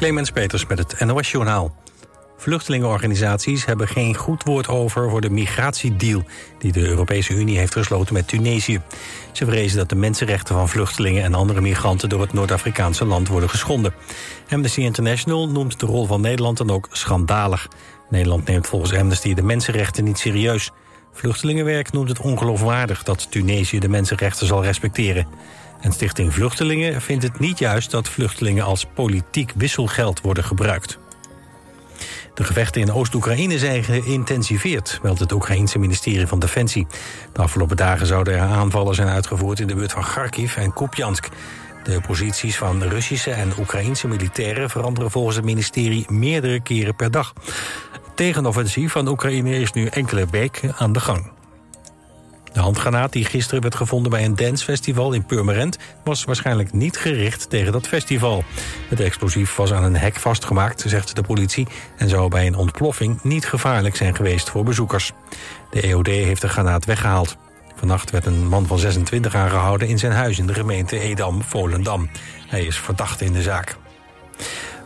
Clemens Peters met het NOS Journaal. Vluchtelingenorganisaties hebben geen goed woord over voor de migratiedeal... die de Europese Unie heeft gesloten met Tunesië. Ze vrezen dat de mensenrechten van vluchtelingen en andere migranten... door het Noord-Afrikaanse land worden geschonden. Amnesty International noemt de rol van Nederland dan ook schandalig. Nederland neemt volgens Amnesty de mensenrechten niet serieus. Vluchtelingenwerk noemt het ongeloofwaardig dat Tunesië de mensenrechten zal respecteren. En Stichting Vluchtelingen vindt het niet juist dat vluchtelingen als politiek wisselgeld worden gebruikt. De gevechten in Oost-Oekraïne zijn geïntensiveerd, meldt het Oekraïense ministerie van Defensie. De afgelopen dagen zouden er aanvallen zijn uitgevoerd in de buurt van Kharkiv en Kupjansk. De posities van Russische en Oekraïense militairen veranderen volgens het ministerie meerdere keren per dag. Het tegenoffensief van Oekraïne is nu enkele weken aan de gang. De handgranaat die gisteren werd gevonden bij een dancefestival in Purmerend... was waarschijnlijk niet gericht tegen dat festival. Het explosief was aan een hek vastgemaakt, zegt de politie... en zou bij een ontploffing niet gevaarlijk zijn geweest voor bezoekers. De EOD heeft de granaat weggehaald. Vannacht werd een man van 26 aangehouden in zijn huis in de gemeente Edam-Volendam. Hij is verdacht in de zaak.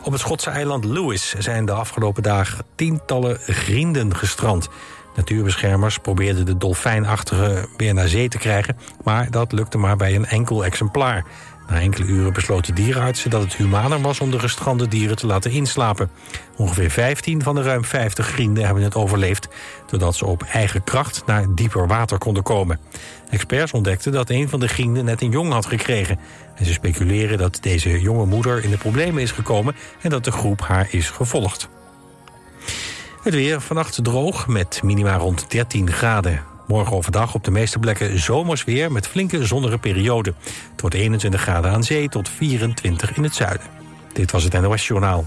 Op het Schotse eiland Lewis zijn de afgelopen dagen tientallen grienden gestrand... Natuurbeschermers probeerden de dolfijnachtige weer naar zee te krijgen... maar dat lukte maar bij een enkel exemplaar. Na enkele uren besloten dierenartsen dat het humaner was... om de gestrande dieren te laten inslapen. Ongeveer 15 van de ruim 50 grienden hebben het overleefd... doordat ze op eigen kracht naar dieper water konden komen. Experts ontdekten dat een van de grienden net een jong had gekregen. En ze speculeren dat deze jonge moeder in de problemen is gekomen... en dat de groep haar is gevolgd. Het weer vannacht droog met minima rond 13 graden. Morgen overdag op de meeste plekken zomers weer met flinke zonnige perioden. Wordt 21 graden aan zee tot 24 in het zuiden. Dit was het NOS Journaal.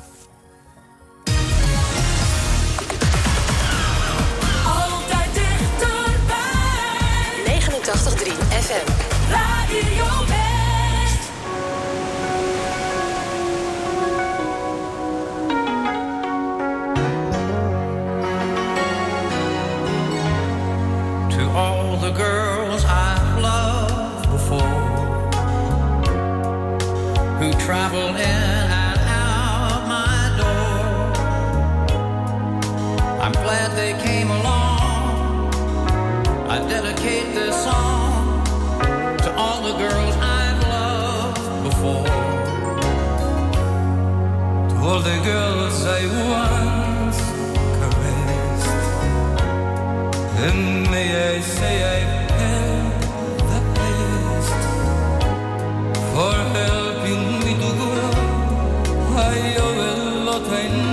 All the girls I once caressed. And may I say I've had the best for helping me to grow. I owe a lot, I know,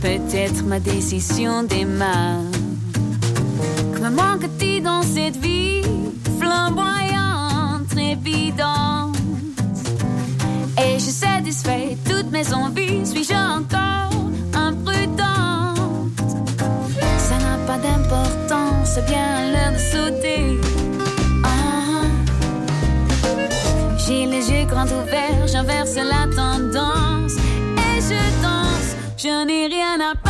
peut-être ma décision démarre. Que me manque-t-il dans cette vie flamboyante, évidente Et je satisfais toutes mes envies, suis-je encore imprudente? Ça n'a pas d'importance, bien l'heure de sauter. Ah, j'ai les yeux grands ouverts, j'inverse la tendance et je danse. Je n'ai cannot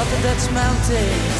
up the Dutch mountains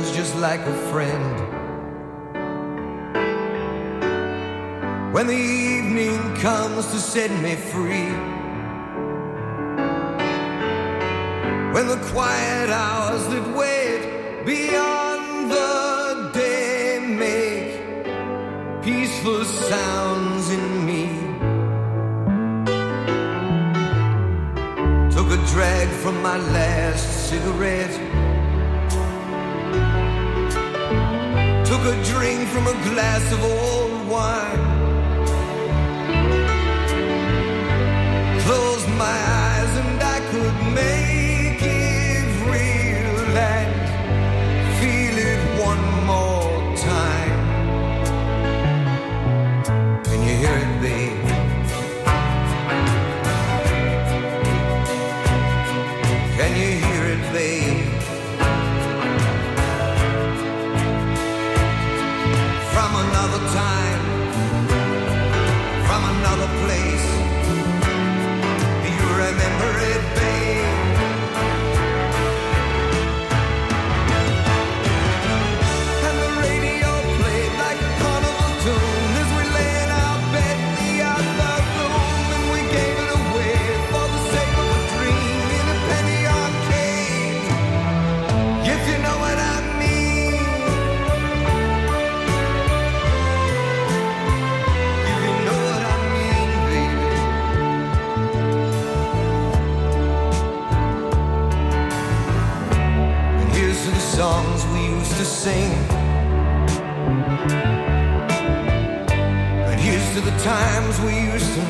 like a friend. When the evening comes to set me free. When the quiet hours that wait beyond the day make peaceful sounds in me. Took a drag from my last cigarette. drink from a glass of old wine. Close my eyes. another time.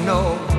know.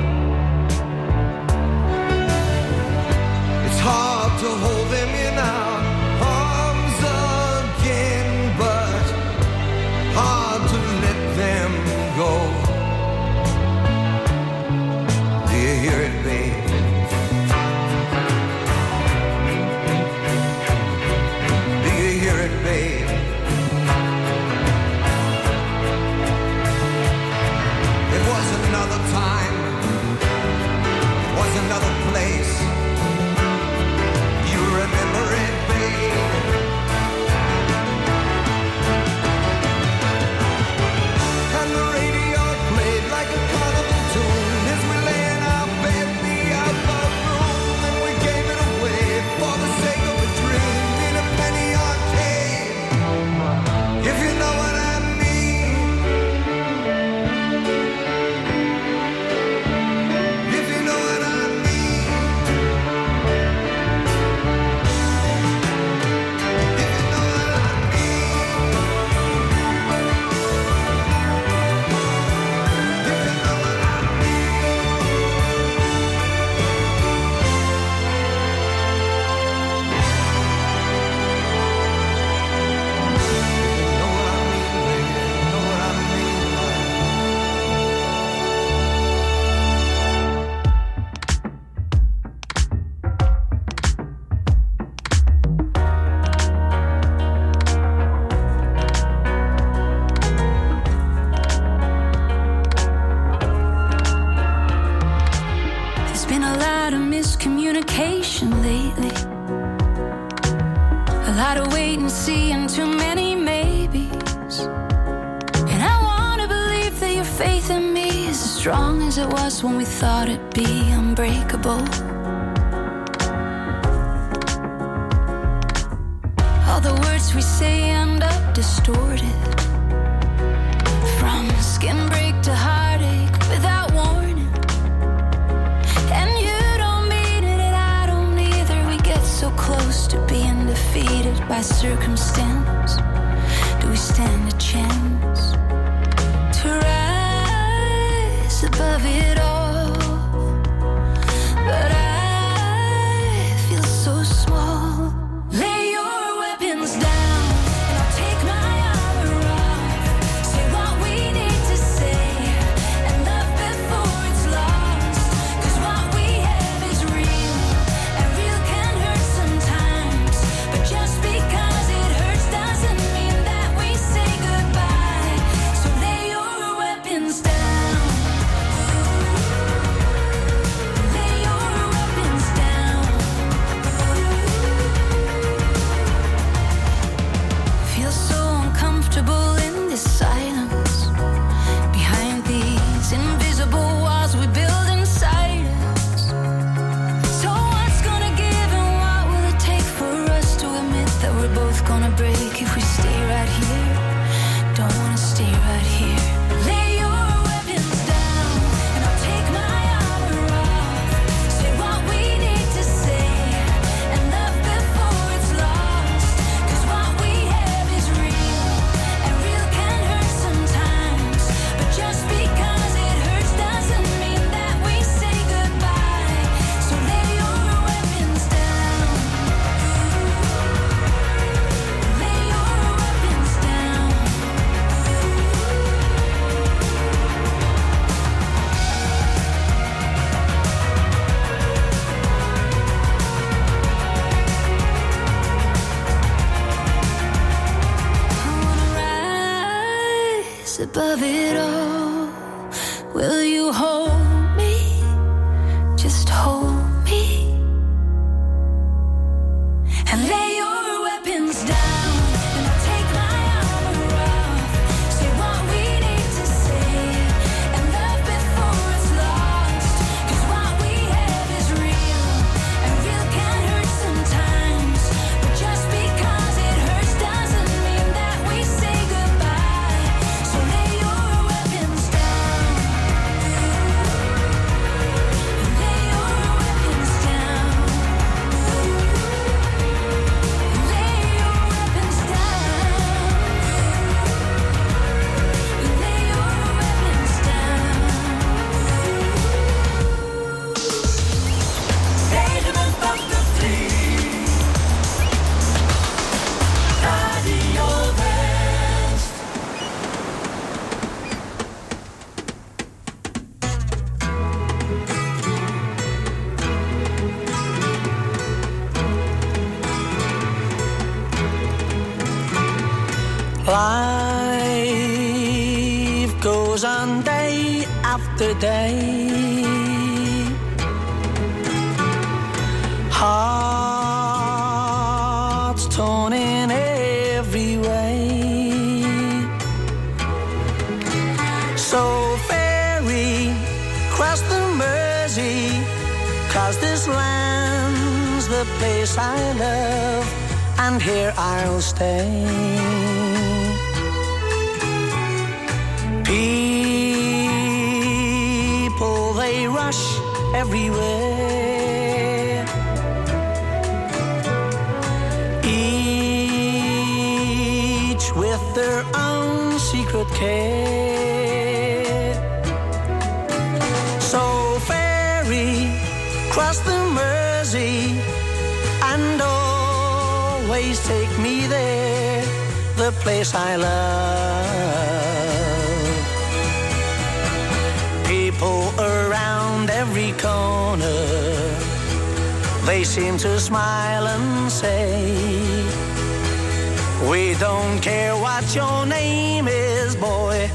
your name is, boy.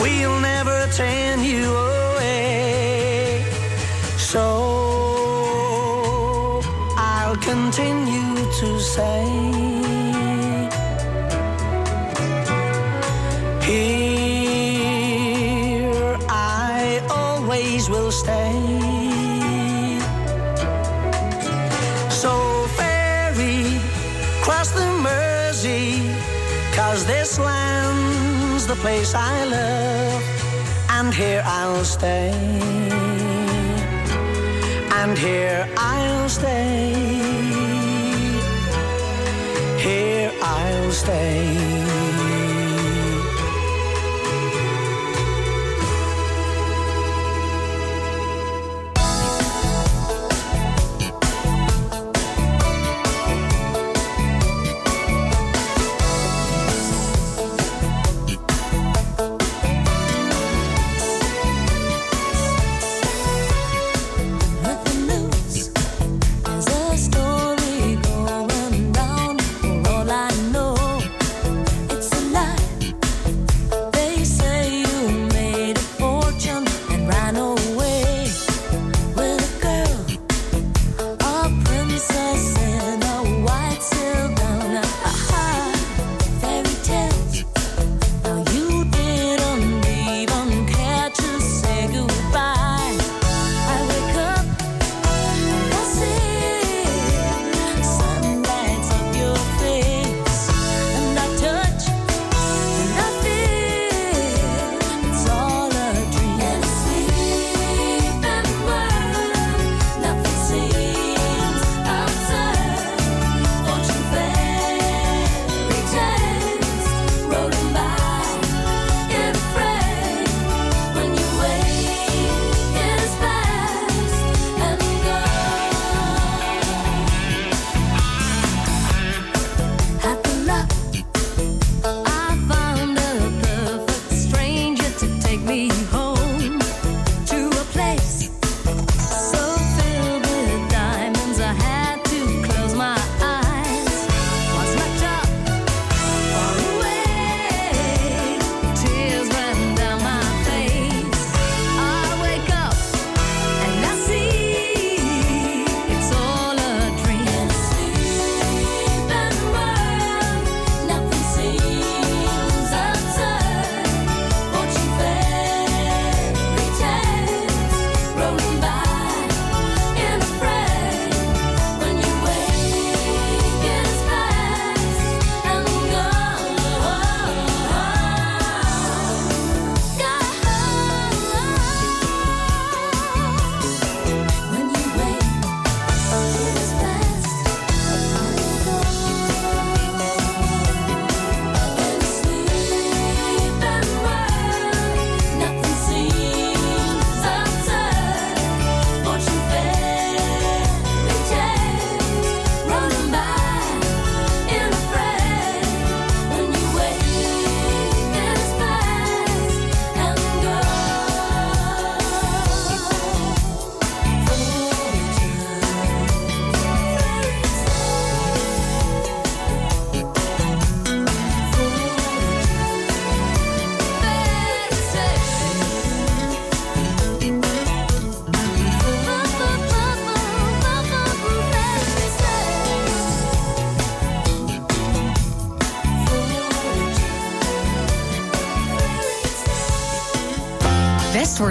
We'll never turn you away. So I'll continue to say. place I love, and here I'll stay. And here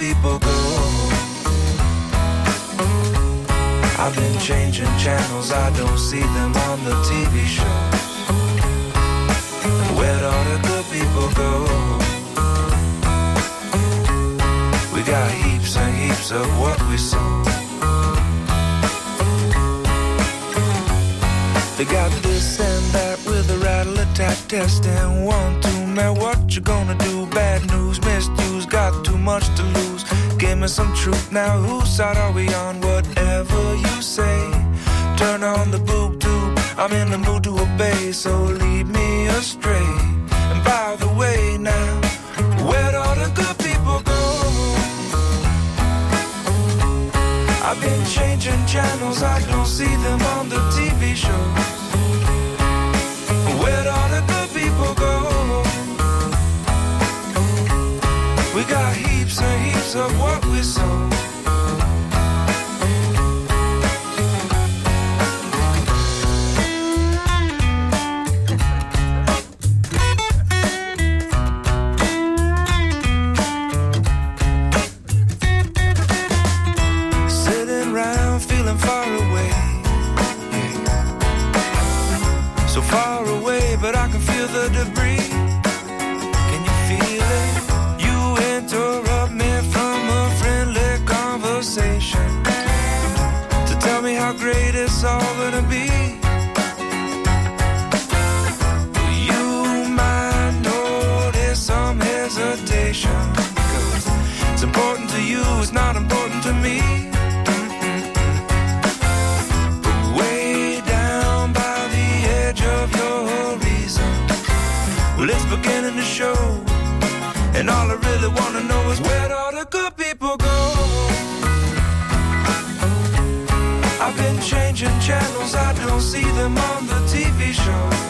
people go. I've been changing channels, I don't see them on the TV shows. Where'd all the good people go? We got heaps and heaps of what we saw. They got this and that with a rattle attack test and one two man. What you gonna do? Bad news, missed you got too much to lose. Give me some truth now. Whose side are we on? Whatever you say, turn on the boob tube. I'm in the mood to obey, so lead me astray. And by the way, now, where'd all the good people go? I've been changing channels, I don't see them on the TV show. of what we saw. show. And all I really wanna know is where'd all the good people go? I've been changing channels, I don't see them on the TV show.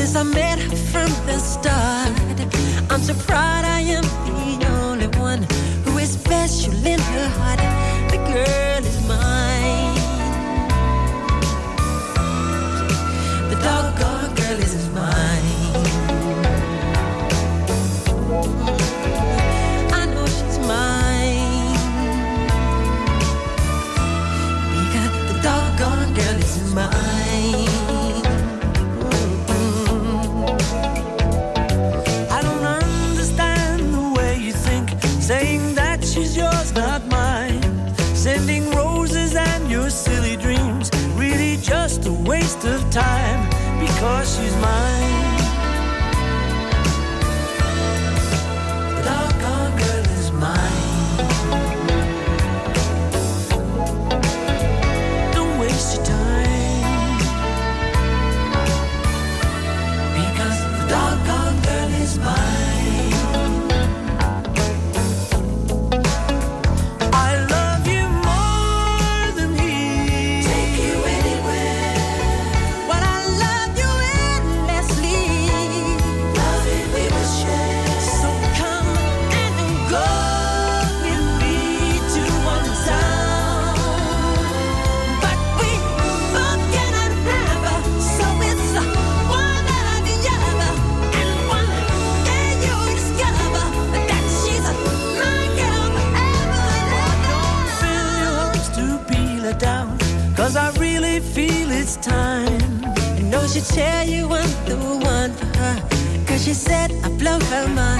since I met her from the start. I'm so proud I am the only one who is special in her heart. The girl is mine. The doggone girl is mine. I know she's mine. Because the doggone girl is mine. time because she's mine. time. I know she'd tell you I'm the one for her. Cause she said I blow her mind.